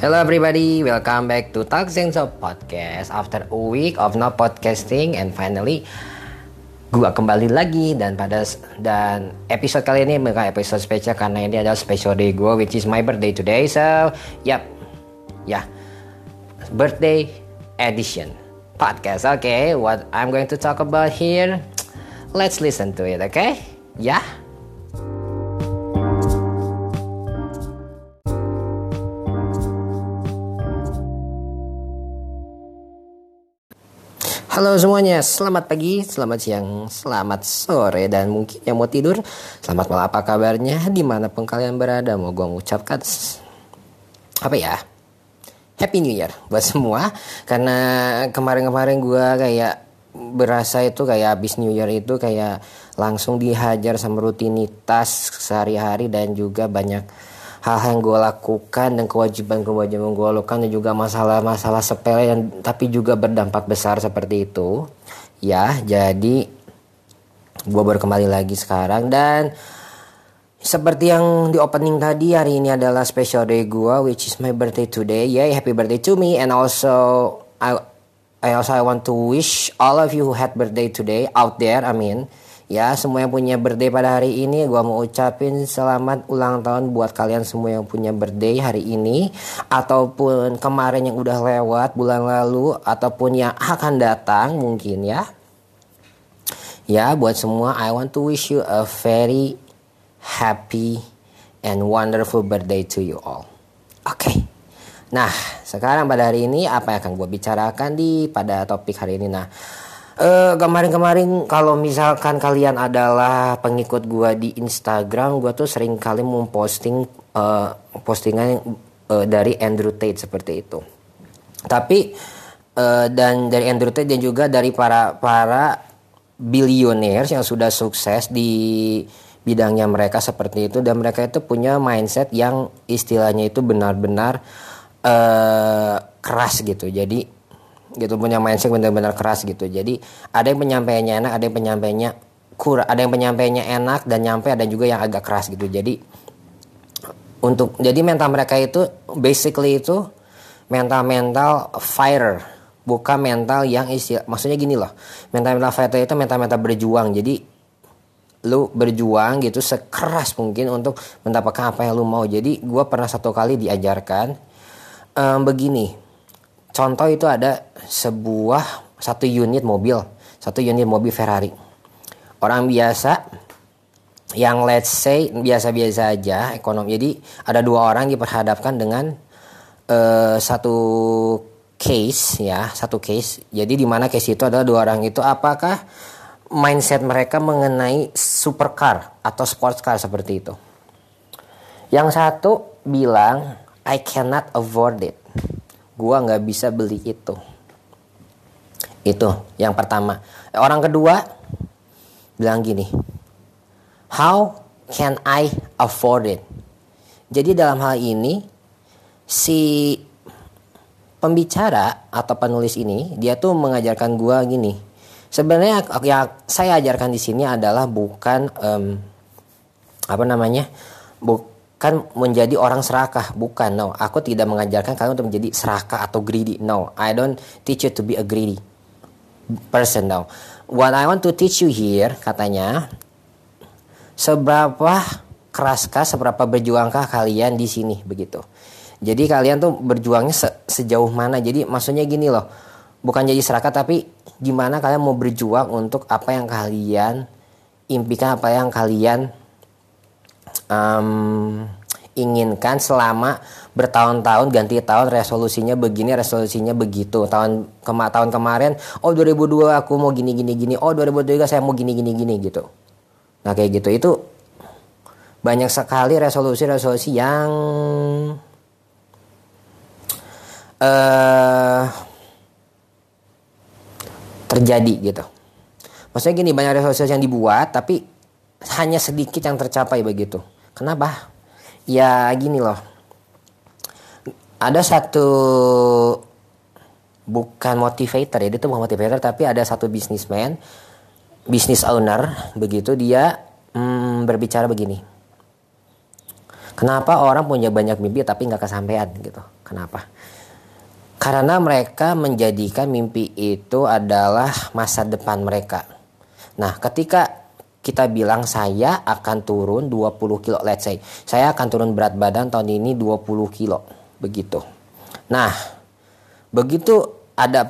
Hello everybody, welcome back to Talk Senso Podcast. After a week of not podcasting and finally gua kembali lagi. Dan pada dan episode kali ini bukan episode spesial karena ini adalah special day gue which is my birthday today. So yep ya. Yeah. birthday edition podcast. Okay what I'm going to talk about here. Let's listen to it okay? Yeah Halo semuanya, selamat pagi, selamat siang, selamat sore, dan mungkin yang mau tidur, selamat malam. Apa kabarnya, di mana pun kalian berada, mau gue mengucapkan apa ya, Happy New Year buat semua, karena kemarin-kemarin gue kayak berasa itu kayak habis New Year itu kayak langsung dihajar sama rutinitas sehari-hari dan juga banyak hal-hal yang gue lakukan dan kewajiban-kewajiban gue lakukan dan juga masalah-masalah sepele dan tapi juga berdampak besar seperti itu. Ya jadi gue baru kembali lagi sekarang dan seperti yang di opening tadi hari ini adalah special day gue which is my birthday today. Ya yeah, happy birthday to me and also I I also I want to wish all of you who had birthday today out there I mean Ya, semua yang punya birthday pada hari ini, gue mau ucapin selamat ulang tahun buat kalian semua yang punya birthday hari ini, ataupun kemarin yang udah lewat bulan lalu, ataupun yang akan datang mungkin ya. Ya, buat semua, I want to wish you a very happy and wonderful birthday to you all. Oke. Okay. Nah, sekarang pada hari ini apa yang akan gue bicarakan di pada topik hari ini? Nah, kemarin kemarin-kemarin kalau misalkan kalian adalah pengikut gue di Instagram, gue tuh sering kali memposting uh, postingan uh, dari Andrew Tate seperti itu. Tapi uh, dan dari Andrew Tate dan juga dari para para billionaires yang sudah sukses di bidangnya mereka seperti itu dan mereka itu punya mindset yang istilahnya itu benar-benar uh, keras gitu. Jadi gitu punya mindset benar-benar keras gitu. Jadi ada yang penyampaiannya enak ada yang penyampaiannya kurang ada yang penyampaiannya enak dan nyampe ada juga yang agak keras gitu. Jadi untuk jadi mental mereka itu basically itu mental mental fighter bukan mental yang istilah maksudnya gini loh mental mental fighter itu mental mental berjuang. Jadi lu berjuang gitu sekeras mungkin untuk mendapatkan apa yang lu mau. Jadi gue pernah satu kali diajarkan um, begini contoh itu ada sebuah satu unit mobil, satu unit mobil Ferrari. Orang biasa yang let's say biasa-biasa aja ekonomi. Jadi ada dua orang diperhadapkan dengan uh, satu case ya, satu case. Jadi di mana case itu adalah dua orang itu apakah mindset mereka mengenai supercar atau sports car seperti itu. Yang satu bilang I cannot afford it gua nggak bisa beli itu. Itu yang pertama. Orang kedua bilang gini how can I afford it? Jadi dalam hal ini si pembicara atau penulis ini dia tuh mengajarkan gua gini. Sebenarnya yang saya ajarkan di sini adalah bukan um, apa namanya bu, kan menjadi orang serakah. Bukan no. Aku tidak mengajarkan kalian untuk menjadi serakah atau greedy. No I don't teach you to be a greedy person no. What I want to teach you here katanya seberapa keraskah seberapa berjuangkah kalian di sini begitu. Jadi kalian tuh berjuangnya se sejauh mana? Jadi maksudnya gini loh bukan jadi serakah tapi gimana kalian mau berjuang untuk apa yang kalian impikan apa yang kalian um, inginkan selama bertahun-tahun ganti tahun resolusinya begini resolusinya begitu. Tahun kema tahun kemarin oh 2002 aku mau gini gini gini. Oh 2003 saya mau gini gini gini gitu. Nah kayak gitu. Itu banyak sekali resolusi-resolusi yang uh, terjadi gitu. Maksudnya gini banyak resolusi yang dibuat tapi hanya sedikit yang tercapai begitu. Kenapa? Ya gini loh. Ada satu bukan motivator ya, dia itu bukan motivator tapi ada satu bisnismen, bisnis owner begitu dia hmm, berbicara begini. Kenapa orang punya banyak mimpi tapi nggak kesampaian gitu? Kenapa? Karena mereka menjadikan mimpi itu adalah masa depan mereka. Nah, ketika kita bilang saya akan turun 20 kilo, let's say. Saya akan turun berat badan tahun ini 20 kilo. Begitu. Nah, begitu ada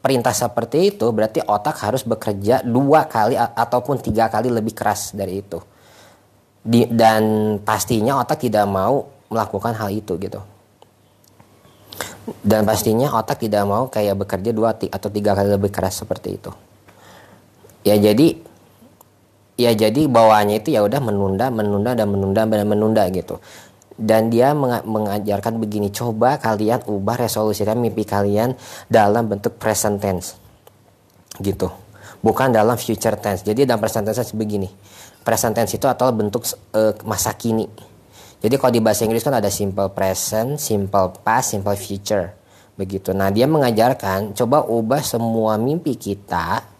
perintah seperti itu, berarti otak harus bekerja dua kali ataupun tiga kali lebih keras dari itu. Di, dan pastinya otak tidak mau melakukan hal itu gitu dan pastinya otak tidak mau kayak bekerja dua atau tiga kali lebih keras seperti itu ya jadi ya jadi bawaannya itu ya udah menunda menunda dan menunda dan menunda gitu. Dan dia mengajarkan begini coba kalian ubah resolusikan mimpi kalian dalam bentuk present tense. Gitu. Bukan dalam future tense. Jadi dalam present tense begini. Present tense itu atau bentuk uh, masa kini. Jadi kalau di bahasa Inggris kan ada simple present, simple past, simple future. Begitu. Nah, dia mengajarkan coba ubah semua mimpi kita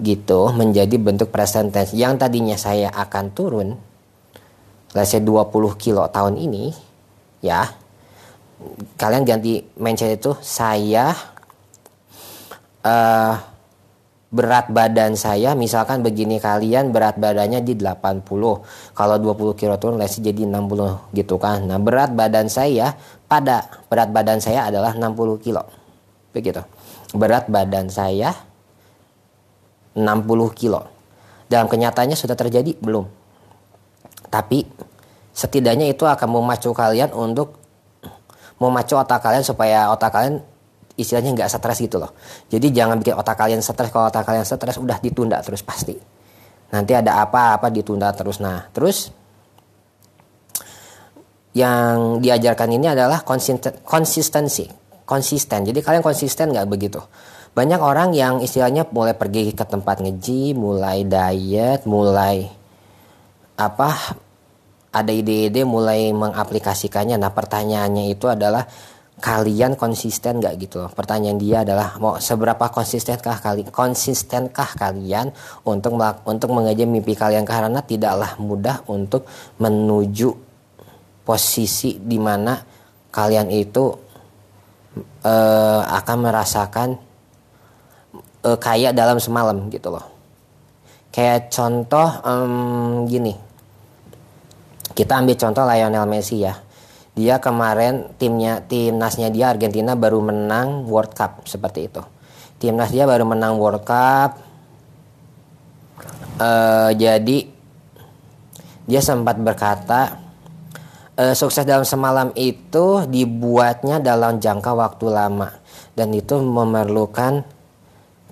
gitu menjadi bentuk present tense. Yang tadinya saya akan turun let's say 20 kilo tahun ini ya. Kalian ganti mindset itu saya uh, berat badan saya misalkan begini kalian berat badannya di 80 kalau 20 kilo turun lesi jadi 60 gitu kan nah berat badan saya pada berat badan saya adalah 60 kilo begitu berat badan saya 60 kilo dalam kenyataannya sudah terjadi belum tapi setidaknya itu akan memacu kalian untuk memacu otak kalian supaya otak kalian istilahnya nggak stres gitu loh. Jadi jangan bikin otak kalian stres. Kalau otak kalian stres udah ditunda terus pasti. Nanti ada apa-apa ditunda terus. Nah, terus yang diajarkan ini adalah konsistensi, konsisten. Jadi kalian konsisten nggak begitu? Banyak orang yang istilahnya mulai pergi ke tempat ngeji, mulai diet, mulai apa ada ide-ide mulai mengaplikasikannya. Nah pertanyaannya itu adalah kalian konsisten gak gitu loh. Pertanyaan dia adalah mau seberapa konsistenkah kali konsistenkah kalian untuk untuk mengejar mimpi kalian karena tidaklah mudah untuk menuju posisi di mana kalian itu uh, akan merasakan uh, kayak dalam semalam gitu loh. Kayak contoh um, gini. Kita ambil contoh Lionel Messi ya dia kemarin timnya timnasnya dia Argentina baru menang World Cup seperti itu timnas dia baru menang World Cup uh, jadi dia sempat berkata uh, sukses dalam semalam itu dibuatnya dalam jangka waktu lama dan itu memerlukan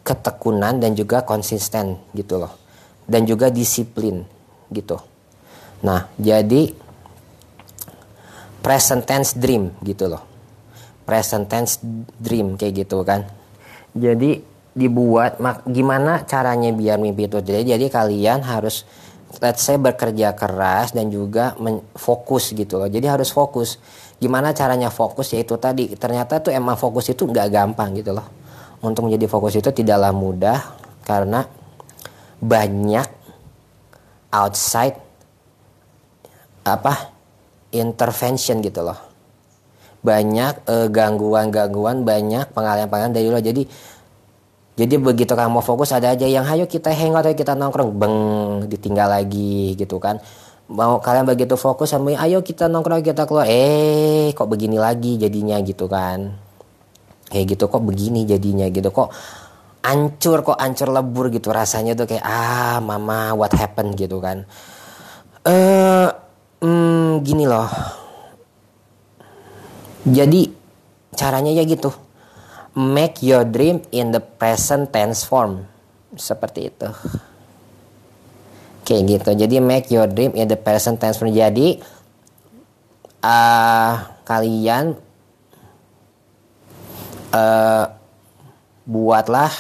ketekunan dan juga konsisten gitu loh. Dan juga disiplin gitu. Nah jadi present tense dream gitu loh. Present tense dream kayak gitu kan. Jadi dibuat mak gimana caranya biar mimpi itu terjadi? Jadi kalian harus let's say bekerja keras dan juga fokus gitu loh. Jadi harus fokus. Gimana caranya fokus? Yaitu tadi ternyata tuh emang fokus itu nggak gampang gitu loh untuk menjadi fokus itu tidaklah mudah karena banyak outside apa intervention gitu loh. Banyak eh, gangguan-gangguan banyak pengalian-pengalian dari luar. Jadi jadi begitu kamu fokus ada aja yang hayo kita hangout ayo kita nongkrong. Beng ditinggal lagi gitu kan. Mau kalian begitu fokus sama ayo kita nongkrong kita keluar. Eh kok begini lagi jadinya gitu kan kayak gitu kok begini jadinya gitu kok ancur kok ancur lebur gitu rasanya tuh kayak ah mama what happened? gitu kan. Eh uh, hmm, gini loh. Jadi caranya ya gitu. Make your dream in the present tense form. Seperti itu. Kayak gitu. Jadi make your dream in the present tense form. Jadi uh, kalian uh, buatlah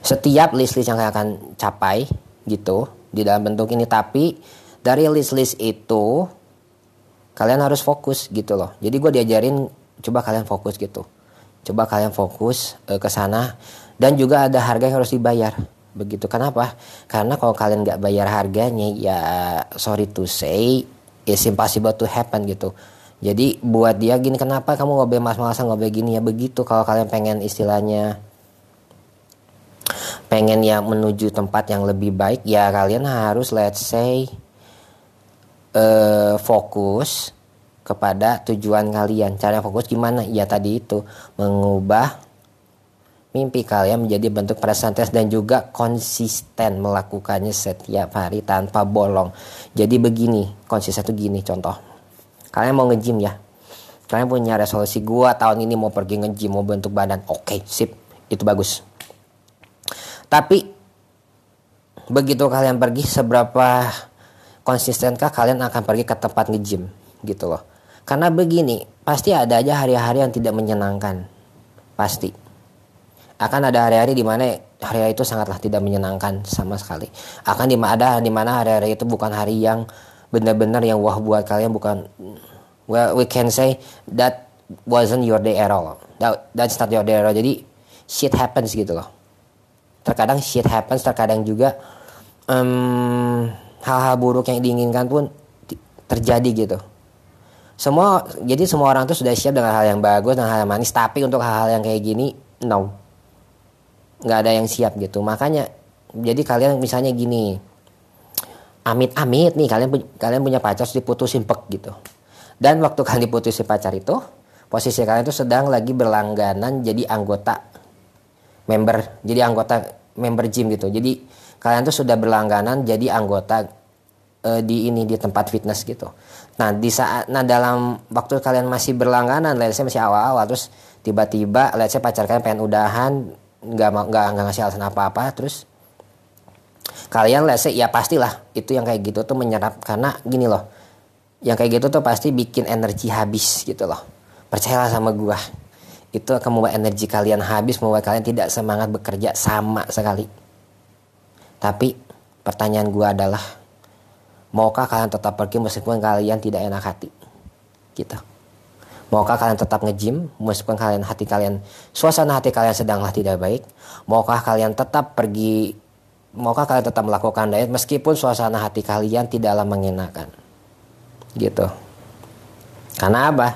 setiap list-list yang kalian akan capai gitu di dalam bentuk ini. Tapi dari list-list itu kalian harus fokus gitu loh. Jadi gue diajarin coba kalian fokus gitu. Coba kalian fokus e, ke sana. Dan juga ada harga yang harus dibayar. Begitu. Kenapa? Karena kalau kalian nggak bayar harganya ya sorry to say it's impossible to happen gitu jadi buat dia gini kenapa kamu ngobrol mas-malasan ngobrol gini? Ya begitu kalau kalian pengen istilahnya pengen ya menuju tempat yang lebih baik ya kalian harus let's say uh, fokus kepada tujuan kalian. Cara fokus gimana? Ya tadi itu mengubah mimpi kalian menjadi bentuk presentasi dan juga konsisten melakukannya setiap hari tanpa bolong. Jadi begini konsisten itu gini contoh kalian mau nge-gym ya? Kalian punya resolusi gua tahun ini mau pergi nge-gym mau bentuk badan. Oke okay, sip. Itu bagus. Tapi begitu kalian pergi seberapa konsistenkah kalian akan pergi ke tempat nge-gym? Gitu loh. Karena begini pasti ada aja hari-hari yang tidak menyenangkan. Pasti. Akan ada hari-hari di mana hari-hari itu sangatlah tidak menyenangkan sama sekali. Akan di ada di mana hari-hari itu bukan hari yang benar-benar yang wah buat kalian bukan well we can say that wasn't your day at all. That that's not your day at all. Jadi shit happens gitu loh. Terkadang shit happens terkadang juga um, hal-hal buruk yang diinginkan pun terjadi gitu. Semua jadi semua orang tuh sudah siap dengan hal yang bagus dan hal yang manis tapi untuk hal-hal yang kayak gini no. Nggak ada yang siap gitu. Makanya jadi kalian misalnya gini amit-amit nih kalian kalian punya pacar terus diputusin pek gitu. Dan waktu kalian diputusin pacar itu posisi kalian itu sedang lagi berlangganan jadi anggota member jadi anggota member gym gitu. Jadi kalian tuh sudah berlangganan jadi anggota uh, di ini di tempat fitness gitu. Nah di saat nah dalam waktu kalian masih berlangganan let's masih awal-awal terus tiba-tiba let's pacar kalian pengen udahan nggak nggak nggak ngasih alasan apa-apa terus kalian say ya pastilah itu yang kayak gitu tuh menyerap. Karena gini loh yang kayak gitu tuh pasti bikin energi habis gitu loh. Percayalah sama gua itu akan membuat energi kalian habis membuat kalian tidak semangat bekerja sama sekali. Tapi pertanyaan gua adalah maukah kalian tetap pergi meskipun kalian tidak enak hati? Gitu. Maukah kalian tetap nge-gym meskipun kalian hati kalian suasana hati kalian sedanglah tidak baik? Maukah kalian tetap pergi maukah kalian tetap melakukan diet meskipun suasana hati kalian tidaklah mengenakan? Gitu. Karena apa?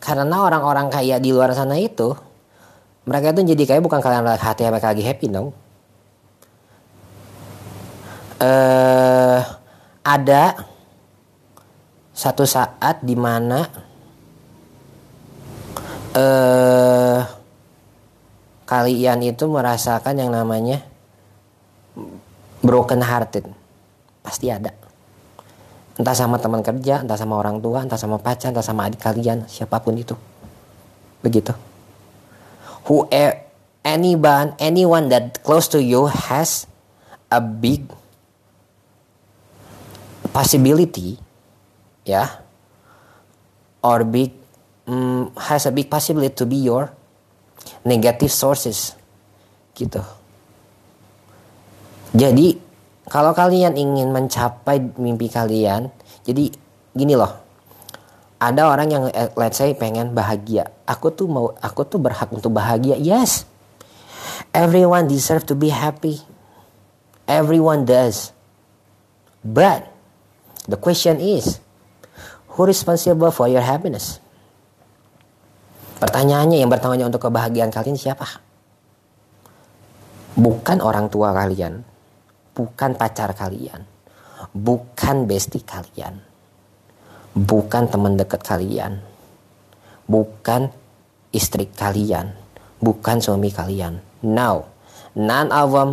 Karena orang-orang kaya di luar sana itu mereka itu jadi kaya bukan kalian hati mereka lagi happy dong eh ada satu saat di mana eh kalian itu merasakan yang namanya broken hearted. Pasti ada. Entah sama teman kerja entah sama orang tua entah sama pacar entah sama adik kalian siapa pun itu. Begitu. Who anyone anyone that close to you has a big possibility ya yeah, or big um, has a big possibility to be your negative sources gitu jadi kalau kalian ingin mencapai mimpi kalian, jadi gini loh. Ada orang yang eh, let's say pengen bahagia. Aku tuh mau aku tuh berhak untuk bahagia. Yes. Everyone deserve to be happy. Everyone does. But the question is, who responsible for your happiness? Pertanyaannya yang bertanggung jawab untuk kebahagiaan kalian siapa? Bukan orang tua kalian, bukan pacar kalian, bukan bestie kalian, bukan teman dekat kalian, bukan istri kalian, bukan suami kalian. Now, none of them,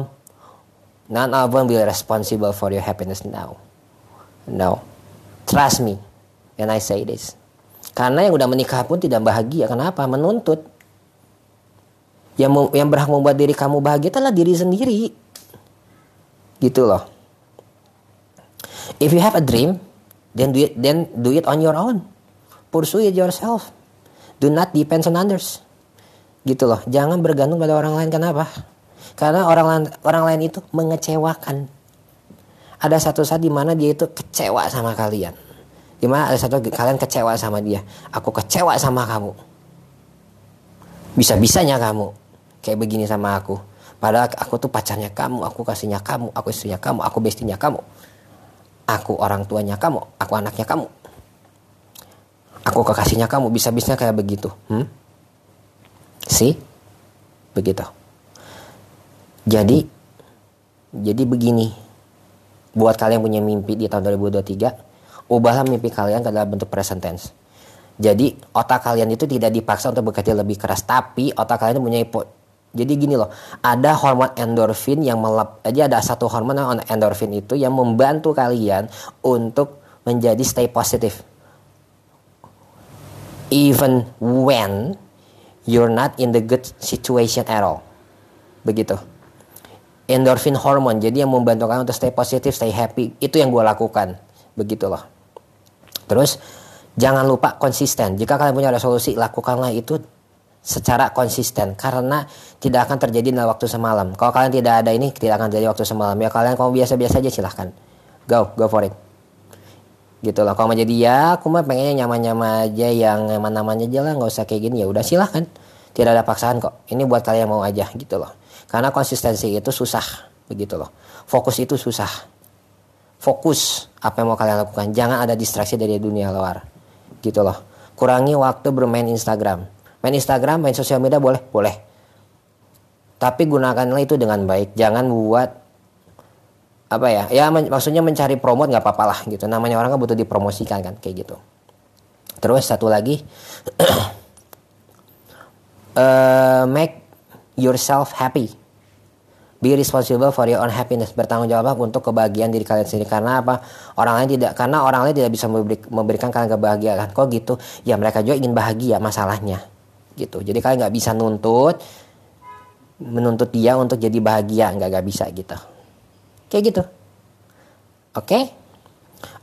none of them will responsible for your happiness now. No, trust me when I say this. Karena yang udah menikah pun tidak bahagia. Kenapa? Menuntut. Yang yang berhak membuat diri kamu bahagia adalah diri sendiri gitu loh. If you have a dream then do it then do it on your own. Pursue it yourself. Do not depend on others. Gitu loh. Jangan bergantung pada orang lain. Kenapa? Karena orang lain orang lain itu mengecewakan. Ada satu saat di mana dia itu kecewa sama kalian. Di mana ada satu kalian kecewa sama dia. Aku kecewa sama kamu. Bisa bisanya kamu. Kayak begini sama aku Padahal aku tuh pacarnya kamu, aku kasihnya kamu, aku istrinya kamu, aku bestinya kamu. Aku orang tuanya kamu, aku anaknya kamu. Aku kekasihnya kamu bisa-bisanya kayak begitu. Hmm? Si? Begitu. Jadi, jadi begini. Buat kalian punya mimpi di tahun 2023, ubahlah mimpi kalian ke dalam bentuk present tense. Jadi otak kalian itu tidak dipaksa untuk bekerja lebih keras, tapi otak kalian punya jadi gini loh, ada hormon endorfin yang melep, jadi ada satu hormon yang endorfin itu yang membantu kalian untuk menjadi stay positive. Even when you're not in the good situation at all. Begitu. Endorfin hormon, jadi yang membantu kalian untuk stay positive, stay happy, itu yang gue lakukan. Begitu loh. Terus, jangan lupa konsisten. Jika kalian punya resolusi, lakukanlah itu secara konsisten karena tidak akan terjadi dalam waktu semalam. Kalau kalian tidak ada ini tidak akan terjadi waktu semalam. Ya kalian kalau biasa-biasa aja silahkan. Go, go for it. Gitu loh. Kalau mau jadi ya aku mah pengennya nyaman-nyaman aja yang nyaman-nyaman aja lah nggak usah kayak gini ya udah silahkan. Tidak ada paksaan kok. Ini buat kalian yang mau aja gitu loh. Karena konsistensi itu susah begitu loh. Fokus itu susah. Fokus apa yang mau kalian lakukan. Jangan ada distraksi dari dunia luar. Gitu loh. Kurangi waktu bermain Instagram Main Instagram, main sosial media boleh, boleh. Tapi gunakanlah itu dengan baik. Jangan buat apa ya? Ya men maksudnya mencari promote nggak apa-apa lah gitu. Namanya orang kan butuh dipromosikan kan kayak gitu. Terus satu lagi, uh, make yourself happy. Be responsible for your own happiness. Bertanggung jawab untuk kebahagiaan diri kalian sendiri. Karena apa? Orang lain tidak, karena orang lain tidak bisa memberikan kalian kebahagiaan. Kok gitu? Ya mereka juga ingin bahagia masalahnya gitu jadi kalian nggak bisa nuntut menuntut dia untuk jadi bahagia nggak nggak bisa gitu kayak gitu oke?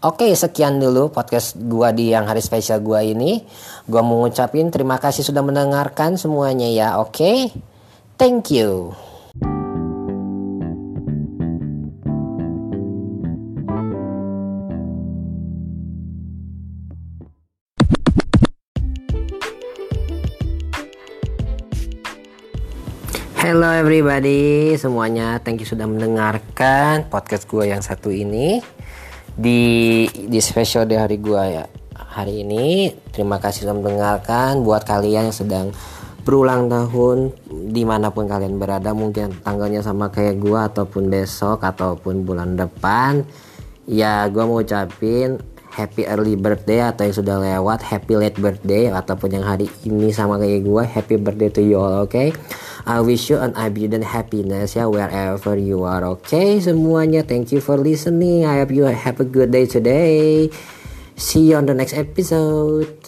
Oke, sekian dulu podcast gua di yang hari spesial gua ini. Gua mau ngucapin terima kasih sudah mendengarkan semuanya ya. Oke. Thank you. Everybody semuanya. Thank you sudah mendengarkan podcast gue yang satu ini. Di di special di hari gue ya hari ini. Terima kasih sudah mendengarkan. Buat kalian yang sedang berulang tahun di mana pun kalian berada mungkin tanggalnya sama kayak gue ataupun besok ataupun bulan depan ya gue mau ucapin happy early birthday atau yang sudah lewat happy late birthday ataupun yang hari ini sama kayak gue happy birthday to you all oke okay? I wish you an abundant happiness ya wherever you are. Oke okay, semuanya, thank you for listening. I hope you have a good day today. See you on the next episode.